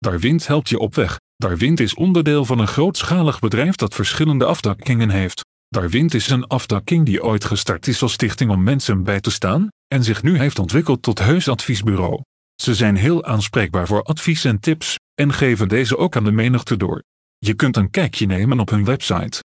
Darwind helpt je op weg. Darwind is onderdeel van een grootschalig bedrijf dat verschillende afdakkingen heeft. Darwind is een afdakking die ooit gestart is als stichting om mensen bij te staan en zich nu heeft ontwikkeld tot heus adviesbureau. Ze zijn heel aanspreekbaar voor advies en tips en geven deze ook aan de menigte door. Je kunt een kijkje nemen op hun website